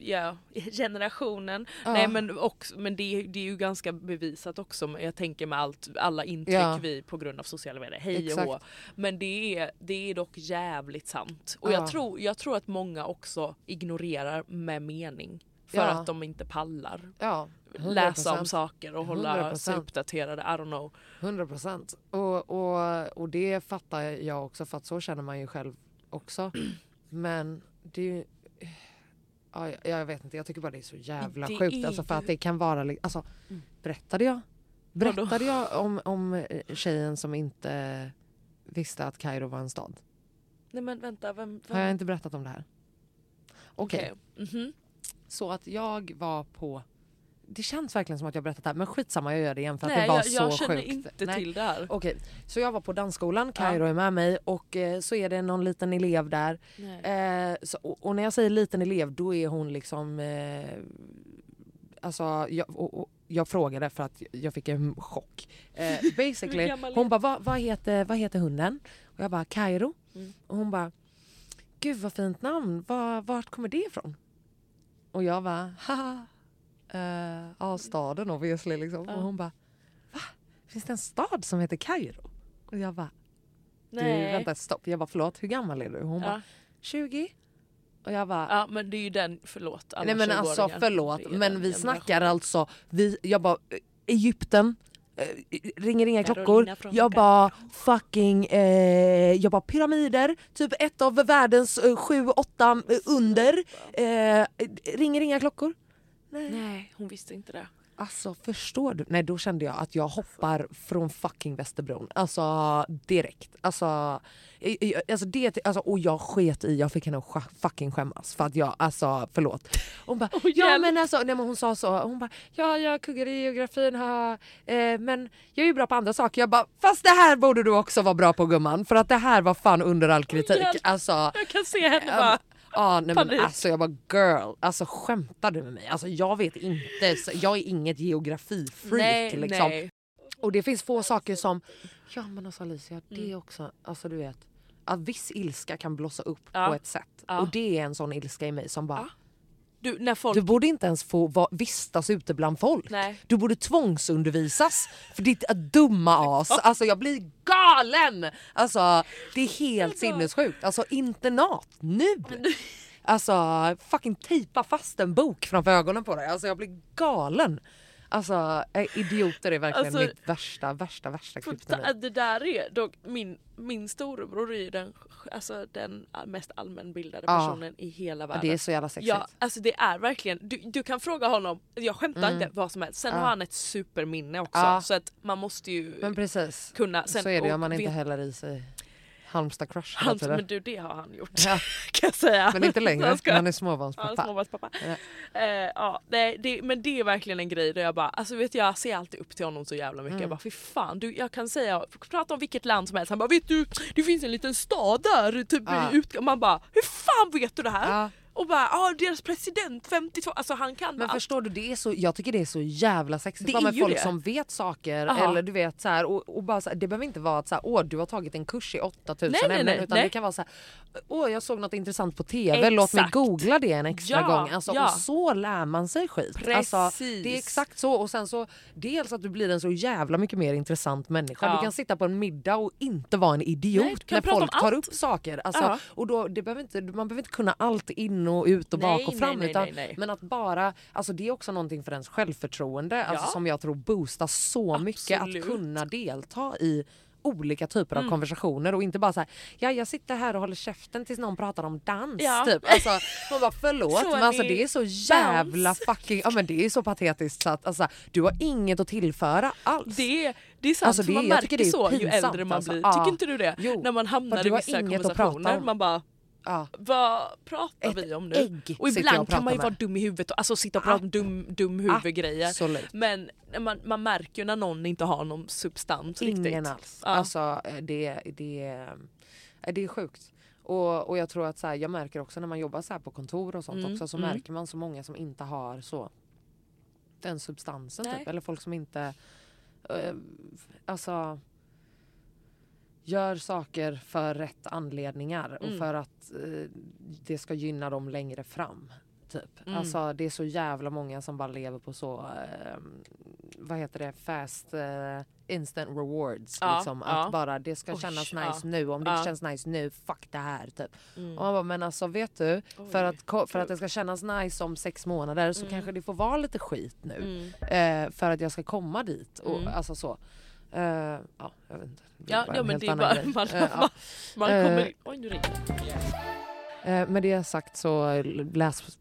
ja, generationen. Ja. Nej men, också, men det, det är ju ganska bevisat också. Jag tänker med allt, alla intryck Ja. vi på grund av sociala medier. Hej och hå. Men det är, det är dock jävligt sant. Och Ja. jag, tror, jag tror att många också ignorerar med mening. För att de inte pallar Ja, läsa om 100%. saker och hålla sig 100%. uppdaterade. I don't know. 100 procent. Och, och, och det fattar jag också för att så känner man ju själv också. Men det är ju... Ja, jag- vet inte, jag tycker bara det är så jävla Det sjukt. är Alltså för att det kan vara... Alltså, berättade jag? Berättade jag om, om eh, tjejen som inte visste att Kairo var en stad? Nej men vänta, vem? vem? Har jag inte berättat om det här? Okej, Okej. Mhm. så att jag var på... Det känns verkligen som att jag berättat det här men skitsamma jag gör det igen för att Nej det var jag, så jag känner sjukt. inte Nej. till det här. Okej, så jag var på dansskolan, Kairo är med mig och eh, så är det någon liten elev där. Nej. Eh, så, och, och när jag säger liten elev då är hon liksom... Eh, alltså jag, och, och, jag frågade för att jag fick en chock. Eh, basically, hon bara vad, vad, heter, vad heter hunden? Och jag bara Kairo. Mm. Och hon bara gud vad fint namn, var, vart kommer det ifrån? Och jag bara haha. Uh, ja staden obviously liksom. Ja. Och hon bara va? Finns det en stad som heter Kairo? Och jag bara du Nej. vänta stopp. Jag bara förlåt hur gammal är du? Hon bara Ja. 20. Och jag bara ja men det är ju den, förlåt. nej men alltså 20-åringar. förlåt men vi snackar alltså, vi, jag bara eh, Egypten, eh, ringer inga klockor. Jag bara fucking, eh, jag bara pyramider, typ ett av världens eh, sju, åtta eh, under. Eh, ringer inga klockor. Nej. Nej hon visste inte det. Alltså förstår du? Nej då kände jag att jag hoppar från fucking Västerbron. Alltså direkt. Alltså, alltså, det, alltså och jag sket i, jag fick henne att fucking skämmas för att jag, alltså förlåt. Hon bara, ja hjälp. men alltså, nej, men hon sa så, hon bara, ja jag kuggar i geografin ha, eh, men jag är ju bra på andra saker. Jag bara, fast det här borde du också vara bra på gumman för att det här var fan under all kritik. hjälp. Alltså, Jag kan se henne Ja, bara. Ja, nej, men alltså jag bara girl, alltså skämtar du med mig? Alltså jag vet inte, jag är inget geografifreak Nej, liksom. nej. Och det finns få saker som, ja men alltså Alicia det är också, alltså du vet, att viss ilska kan blossa upp Ja. på ett sätt. Ja. Och det är en sån ilska i mig som bara, Du, när folk... du borde inte ens få va, vistas ute bland folk. Nej. Du borde tvångsundervisas för ditt dumma as. Alltså jag blir galen! Alltså det är helt sinnessjukt. Alltså internat nu! Alltså fucking tejpa fast en bok framför ögonen på dig. Alltså jag blir galen. Alltså eh, idioter är verkligen Alltså, mitt värsta, värsta, värsta kryptonit. det där är dock min, min storebror är ju den, alltså den mest allmänbildade Ja. personen i hela Ja, världen. det är så jävla sexigt. Ja, alltså det är verkligen, du, du kan fråga honom, jag skämtar inte vad som helst. Sen Ja. har han ett superminne också Ja. så att man måste ju Men precis. kunna. Sen, så är det och om man inte vet- häller i sig Halmstad crush hela han, tiden. men du det har han gjort Ja. kan jag säga. Men inte längre, ska- han är Ja, småbarnspappa. småbarnspappa. Ja. Eh, ja, det, det, men det är verkligen en grej där jag bara, alltså vet jag ser alltid upp till honom så jävla mycket. Mm. Jag bara fy fan, du, jag kan säga, prata om vilket land som helst. Han bara vet du, det finns en liten stad där typ Ja. ut... Man bara, hur fan vet du det här? Och bara, ja deras president 52, alltså han kan Men allt. förstår du, det är så, jag tycker det är så jävla sexigt Det med folk det. som vet saker. Aha. Eller du vet så här, och, och bara så här, Det behöver inte vara att så här, åh du har tagit en kurs i 8000 Nej, nej, ämnen. nej, utan nej. det kan vara så här, åh jag såg något intressant på TV, låt mig Exakt. googla det en extra Ja, gång. Alltså, ja. Och så lär man sig skit. Alltså, Precis. det är exakt så. Och sen så, dels att du blir en så jävla mycket mer intressant människa. Ja. Du kan sitta på en middag och inte vara en idiot Nej, när folk tar allt. upp saker. Alltså, och då, det behöver inte, man behöver inte kunna allt in och ut och Nej, bak och fram. nej, utan, nej. Men att bara, alltså det är också någonting för ens självförtroende alltså Ja. som jag tror boostar så mycket att Absolut. kunna delta i olika typer Mm. av konversationer och inte bara så här, ja jag sitter här och håller käften tills någon pratar om dans Ja. typ. Alltså, man bara förlåt Så men alltså det är så jävla bounce. fucking, ja men det är så patetiskt så att alltså, du har inget att tillföra alls. Det det är sant, Alltså, det- man märker det är så ju pinsamt, äldre man alltså. blir. Tycker inte du det? Jo. När man hamnar i vissa konversationer, man bara ja. vad pratar Ett vi om nu? ägg och jag och ibland kan man ju med. vara dum i huvudet och alltså sitta och prata om dum, dum huvudgrejer. Absolut. Men man, man märker ju när någon inte har någon substans Ingen riktigt. alls. Ja. Alltså eh, det, det, eh, det är sjukt. Och, och jag tror att så här, jag märker också när man jobbar så här på kontor och sånt Mm, också så mm. märker man så många som inte har så den substansen typ. Eller folk som inte eh, alltså gör saker för rätt anledningar och Mm. för att eh, det ska gynna dem längre fram. Typ. Mm. Alltså det är så jävla många som bara lever på så, eh, vad heter det, fast eh, instant rewards. Ja, liksom. ja. Att bara det ska Oj, kännas ja. nice nu, om det Ja. inte känns nice nu, fuck det här. Typ. Mm. Och man bara, men alltså vet du, för Oj, att, ko- för att det ska kännas nice om sex månader så Mm. kanske det får vara lite skit nu. Mm. Eh, för att jag ska komma dit. Och, Mm. Alltså så. Eh, ja, jag vet inte. Ja, ja en men det är bara, man, Eh, ja. man, man kommer Eh, in. Oj nu ringer det. Eh, med det sagt så läs,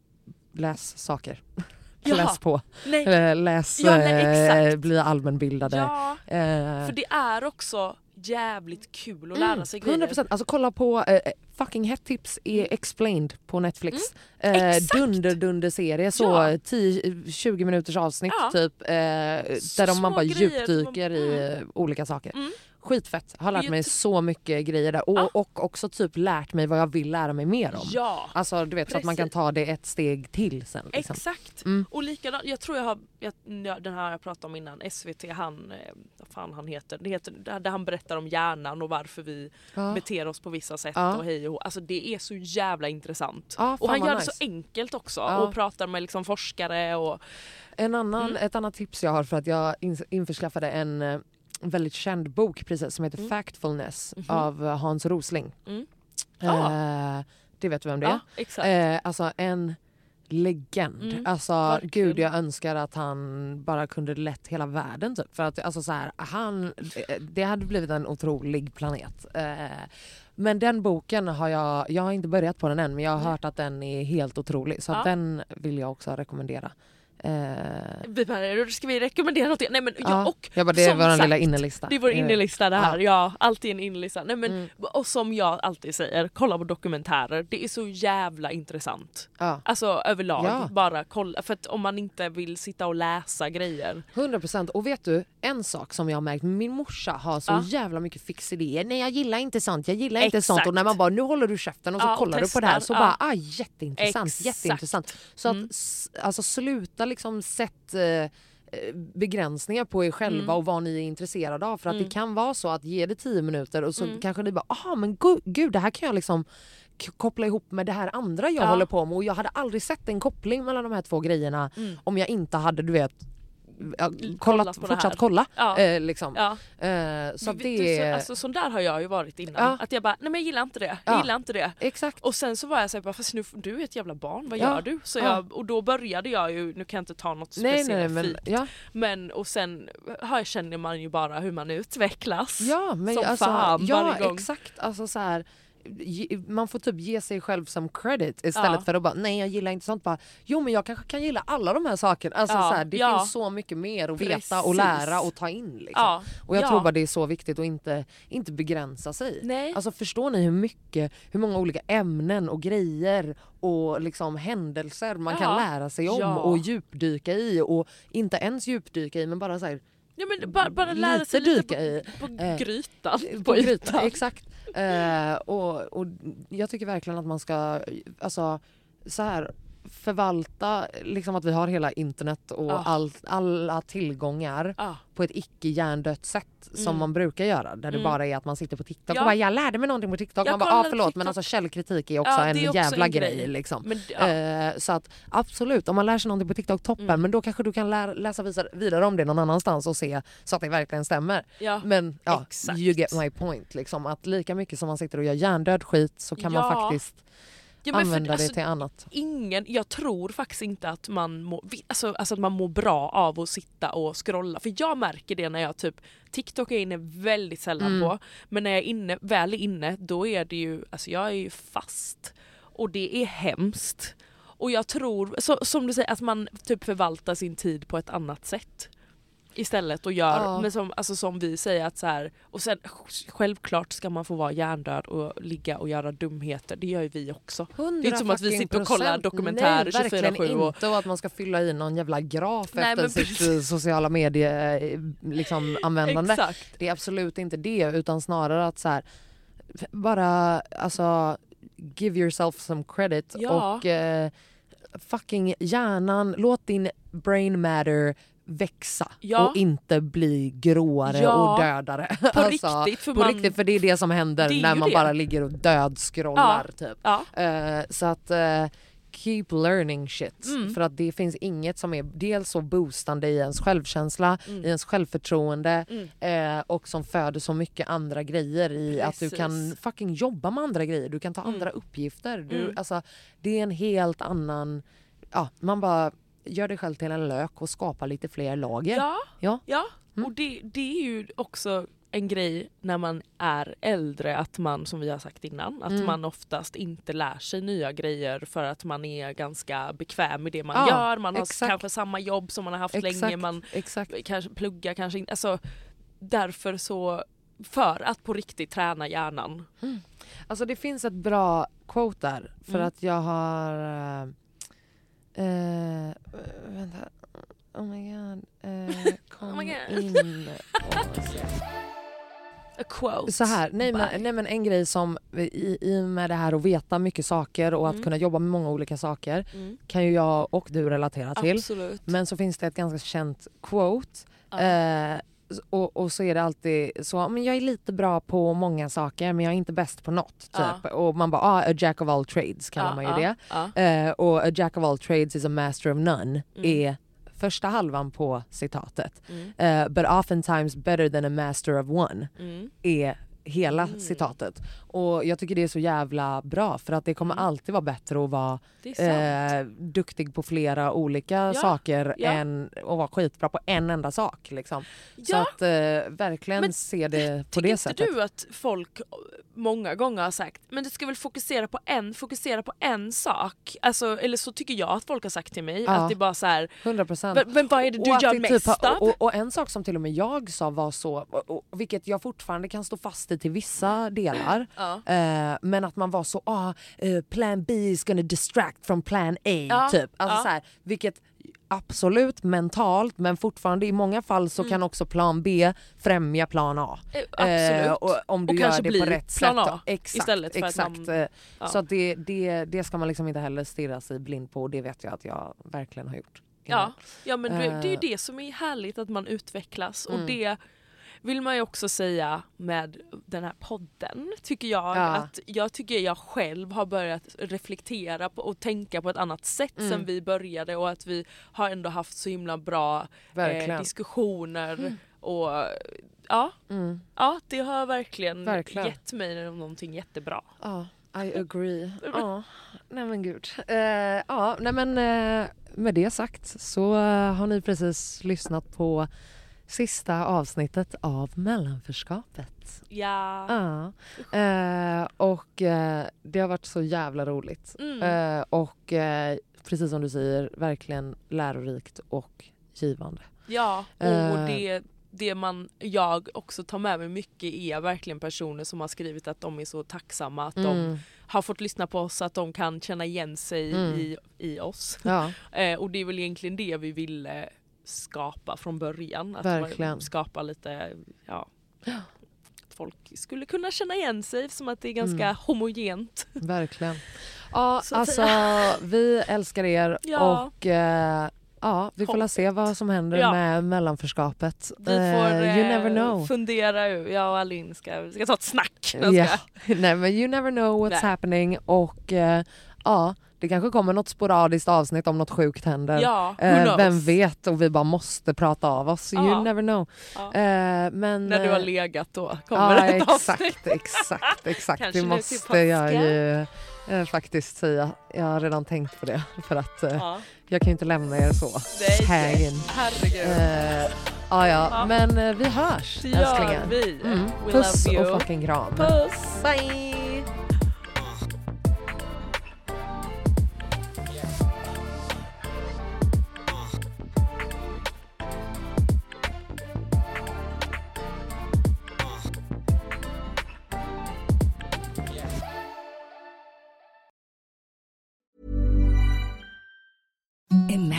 läs saker. Ja. Läs på. Nej, Eh, läs, Ja, nej, eh, bli allmänbildade. ja, Eh, för det är också jävligt kul att lära sig grejer. 100% alltså kolla på eh, fucking hett tips är Explained på Netflix. Eh, Mm. Exakt. dunder dunder serie så Ja. 10-20 minuters avsnitt Ja. typ. Eh, där de man bara grejer, djupdyker man- i eh, olika saker. Skitfett, har lärt mig så mycket grejer där och, Ja. och också typ lärt mig vad jag vill lära mig mer om. Ja, Alltså du vet så att man kan Precis. ta det ett steg till sen. Liksom. exakt. Mm. Och likadant, jag tror jag har, jag, ja, den här jag pratade om innan, SVT, han, eh, vad fan han heter, det heter där han berättar om hjärnan och varför vi Ja. beter oss på vissa sätt Ja. och hej och. Alltså det är så jävla intressant. Och han gör nice. det så enkelt också och pratar med liksom forskare och En annan, Mm. Ett annat tips jag har för att jag in, införskaffade en eh, väldigt känd bok precis som heter Mm. Factfulness Mhm. av eh, Hans Rosling. Mm. Eh, det vet du vem det är? exakt. Eh, alltså en legend. Mm, alltså verkligen. gud jag önskar att han bara kunde lett hela världen typ. För att alltså så här, han, eh, det hade blivit en otrolig planet. Eh, men den boken har jag, jag har inte börjat på den än men jag har hört att den är helt otrolig så Ja. den vill jag också rekommendera. Eh, Vi bara, ska vi rekommendera något? Nej men ja. ja, och jag bara, det är vår sagt, lilla innelista. Det är vår Eh, innelista det här, ja. alltid en innelista. Nej, men, Mm. Och som jag alltid säger, kolla på dokumentärer. Det är så jävla intressant. Ja. Alltså överlag, Ja. bara kolla. För att om man inte vill sitta och läsa grejer. 100 procent. Och vet du, en sak som jag har märkt, min morsa har så Ja. jävla mycket fixidéer. Nej jag gillar inte sånt, jag gillar inte sånt. Exakt. Och när man bara nu håller du käften och så Ja, och kollar du på det här så testar. bara Ja. ah, jätteintressant, Exakt. jätteintressant. Så att Mm. alltså sluta liksom sätt eh, eh, begränsningar på er själva Mm. och vad ni är intresserade av. För att Mm. det kan vara så att ge det 10 minuter och så Mm. kanske ni bara aha men gud, gud det här kan jag liksom koppla ihop med det här andra jag Ja. håller på med och jag hade aldrig sett en koppling mellan de här två grejerna Mm. om jag inte hade du vet ja, Kollat kollat, det fortsatt kolla. Ja. Eh, liksom. Ja. Eh, så vet du, det så, alltså, sån där har jag ju varit innan. Att jag bara, nej men jag gillar inte det. Jag Ja. gillar inte det. Exakt. Och sen så var jag såhär, fast nu, du är ett jävla barn, vad gör du? Så Ja. jag, och då började jag ju, nu kan jag inte ta något Nej, nej, speciellt men, men, ja. men och sen här känner man ju bara hur man utvecklas. ja, men som alltså, fan ja, varje gång. exakt. Alltså, så här, man får typ ge sig själv som credit istället Ja. för att bara nej jag gillar inte sånt. Bara, jo men jag kanske kan gilla alla de här sakerna. Alltså, Ja, så här, det ja. finns så mycket mer att veta och lära och ta in. Liksom. Och jag ja. tror bara det är så viktigt att inte, inte begränsa sig. Nej. Alltså förstår ni hur mycket, hur många olika ämnen och grejer och liksom händelser man kan lära sig om och djupdyka i och inte ens djupdyka i men bara så här, Ja, men bara, bara lära lite sig lite dyka i. på, på Eh, grytan. på ytan. grytan. Exakt. Eh, och, och jag tycker verkligen att man ska, alltså så här förvalta liksom att vi har hela internet och Ja. all, alla tillgångar Ja. på ett icke hjärndött sätt som Mm. man brukar göra. Där det Mm. bara är att man sitter på TikTok Ja. och bara jag lärde mig någonting på TikTok. Jag man bara ah, förlåt TikTok. men alltså källkritik är också Ja, en är också jävla en grej. grej. liksom. Men, ja. Eh, så att absolut, om man lär sig någonting på TikTok, toppen. Mm. Men då kanske du kan lära, läsa vidare, om det någon annanstans och se så att det verkligen stämmer. ja. Men ja, Exakt. you get my point. Liksom, att lika mycket som man sitter och gör hjärndöd skit så kan man faktiskt Ja, men för- använda alltså, det till annat. ingen, jag tror faktiskt inte att man, må, vi- alltså, alltså att man mår bra av att sitta och scrolla. För jag märker det när jag typ, TikTok är jag inne väldigt sällan Mm. på. Men när jag är inne, väl är inne då är det ju, alltså jag är ju fast. Och det är hemskt. Och jag tror, så, som du säger, att man typ förvaltar sin tid på ett annat sätt. Istället och gör, Ja. men som, alltså som vi säger att så här, och sen självklart ska man få vara hjärndöd och ligga och göra dumheter, det gör ju vi också. Det är inte som att vi sitter och kollar dokumentärer Nej, verkligen 24/7 och- inte och att man ska fylla i någon jävla graf Nej, efter sitt eh, sociala medie liksom, användande. Det är absolut inte det utan snarare att så här, bara alltså give yourself some credit Ja. och eh, fucking hjärnan, låt din brain matter växa Ja. och inte bli gråare Ja. och dödare. Alltså, På riktigt, för på man- riktigt för det är det som händer Det är när man det. bara ligger och dödscrollar typ. Ja. Eh, så att eh, keep learning shit. Mm. För att det finns inget som är dels så boostande i ens självkänsla, Mm. i ens självförtroende Mm. eh, och som föder så mycket andra grejer i att du Precis. kan fucking jobba med andra grejer, du kan ta Mm. andra uppgifter. Du, Mm. alltså, det är en helt annan... Ja, man bara gör dig själv till en lök och skapar lite fler lager. Ja, Ja. ja. Mm. och det, det är ju också en grej när man är äldre att man, som vi har sagt innan, att Mm. man oftast inte lär sig nya grejer för att man är ganska bekväm med det man Ja, gör. Man har exakt. kanske samma jobb som man har haft Exakt, länge, man exakt. kanske pluggar kanske inte. Alltså, därför så, för att på riktigt träna hjärnan. Alltså det finns ett bra quote där för Mm. att jag har... eh, vänta. Oh my god. Eh, kom Oh my God. in. A quote. Så här, nej men, nej men en grej som i, i med det här att veta mycket saker och att Mm. kunna jobba med många olika saker Mm. kan ju jag och du relatera till. Absolut. Men så finns det ett ganska känt quote Ja. Eh, och, och så är det alltid så, men jag är lite bra på många saker men jag är inte bäst på något. Typ. Ja. Och man bara, ah, a jack of all trades kallar Ja, man ju ja, det. Eh, och a jack of all trades is a master of none Mm. är första halvan på citatet. Mm. Eh, but oftentimes better than a master of one Mm. är hela Mm. citatet. Och jag tycker det är så jävla bra för att det kommer Mm. alltid vara bättre att vara eh, duktig på flera olika saker ja. än att vara skitbra på en enda sak. Liksom. Så Ja. att eh, verkligen Men se det på Tycker det inte sättet. du att folk många gånger har sagt men du ska väl fokusera på en, fokusera på en sak? Alltså, eller så tycker jag att folk har sagt till mig. Ja. Att det är bara så här, 100 procent. men, men vad är det du Och gör det mest typ, av? och, och en sak som till och med jag sa var så, och, och, vilket jag fortfarande kan stå fast i till vissa delar. Ja. Eh, men att man var så, ah, eh, plan B is gonna distract from plan A. Ja, Typ. Alltså ja. så här, vilket absolut mentalt men fortfarande i många fall så kan också plan B främja plan A. Eh, absolut. Eh, och om du Och gör kanske det blir på rätt plan sätt. A exakt, istället för att exakt. man- Eh, ja. Så att det, det, det ska man liksom inte heller stirra sig blind på och det vet jag att jag verkligen har gjort. innan. Ja, ja men det, det är ju det som är härligt att man utvecklas och Mm. det vill man ju också säga med den här podden tycker jag. Ja. att Jag tycker jag själv har börjat reflektera på och tänka på ett annat sätt Mm. sen vi började och att vi har ändå haft så himla bra eh, diskussioner och ja, Mm. ja det har verkligen, Verkligen. gett mig någonting jättebra. Ja, I agree. Ja, nej men gud. Eh, ja, nej men eh, med det sagt så eh, har ni precis lyssnat på sista avsnittet av Mellanförskapet. Ja. Ja. Eh, och eh, det har varit så jävla roligt. Mm. Eh, och eh, precis som du säger, verkligen lärorikt och givande. Ja, och Eh. det, det man, jag också tar med mig mycket är verkligen personer som har skrivit att de är så tacksamma att de Mm. har fått lyssna på oss, att de kan känna igen sig Mm. i, i oss. Ja, Eh, och det är väl egentligen det vi ville skapa från början. Att Verkligen. skapa lite, ja, att folk skulle kunna känna igen sig som att det är ganska Mm. homogent. verkligen. Ja, Så alltså vi älskar er Ja. och eh, ja, vi får la se vad som händer Ja. med mellanförskapet. Vi får Eh, you eh, never know. fundera, jag och Alin ska, ska ta ett snack. Ska- Nej men you never know what's Nej. happening och eh, ja, det kanske kommer något sporadiskt avsnitt om något sjukt händer. Ja, Eh, vem vet och vi bara måste prata av oss. Ja. You never know. Ja. Eh, men, När du har eh, legat då kommer Ja ett exakt, avsnitt. exakt, exakt. Det måste jag ju eh, faktiskt säga. Jag har redan tänkt på det för att eh, Ja. jag kan ju inte lämna er så. Nej, herregud. Eh, ja, men vi hörs älsklingar. vi. Mm. Puss och fucking kram. Puss! Bye! Imagine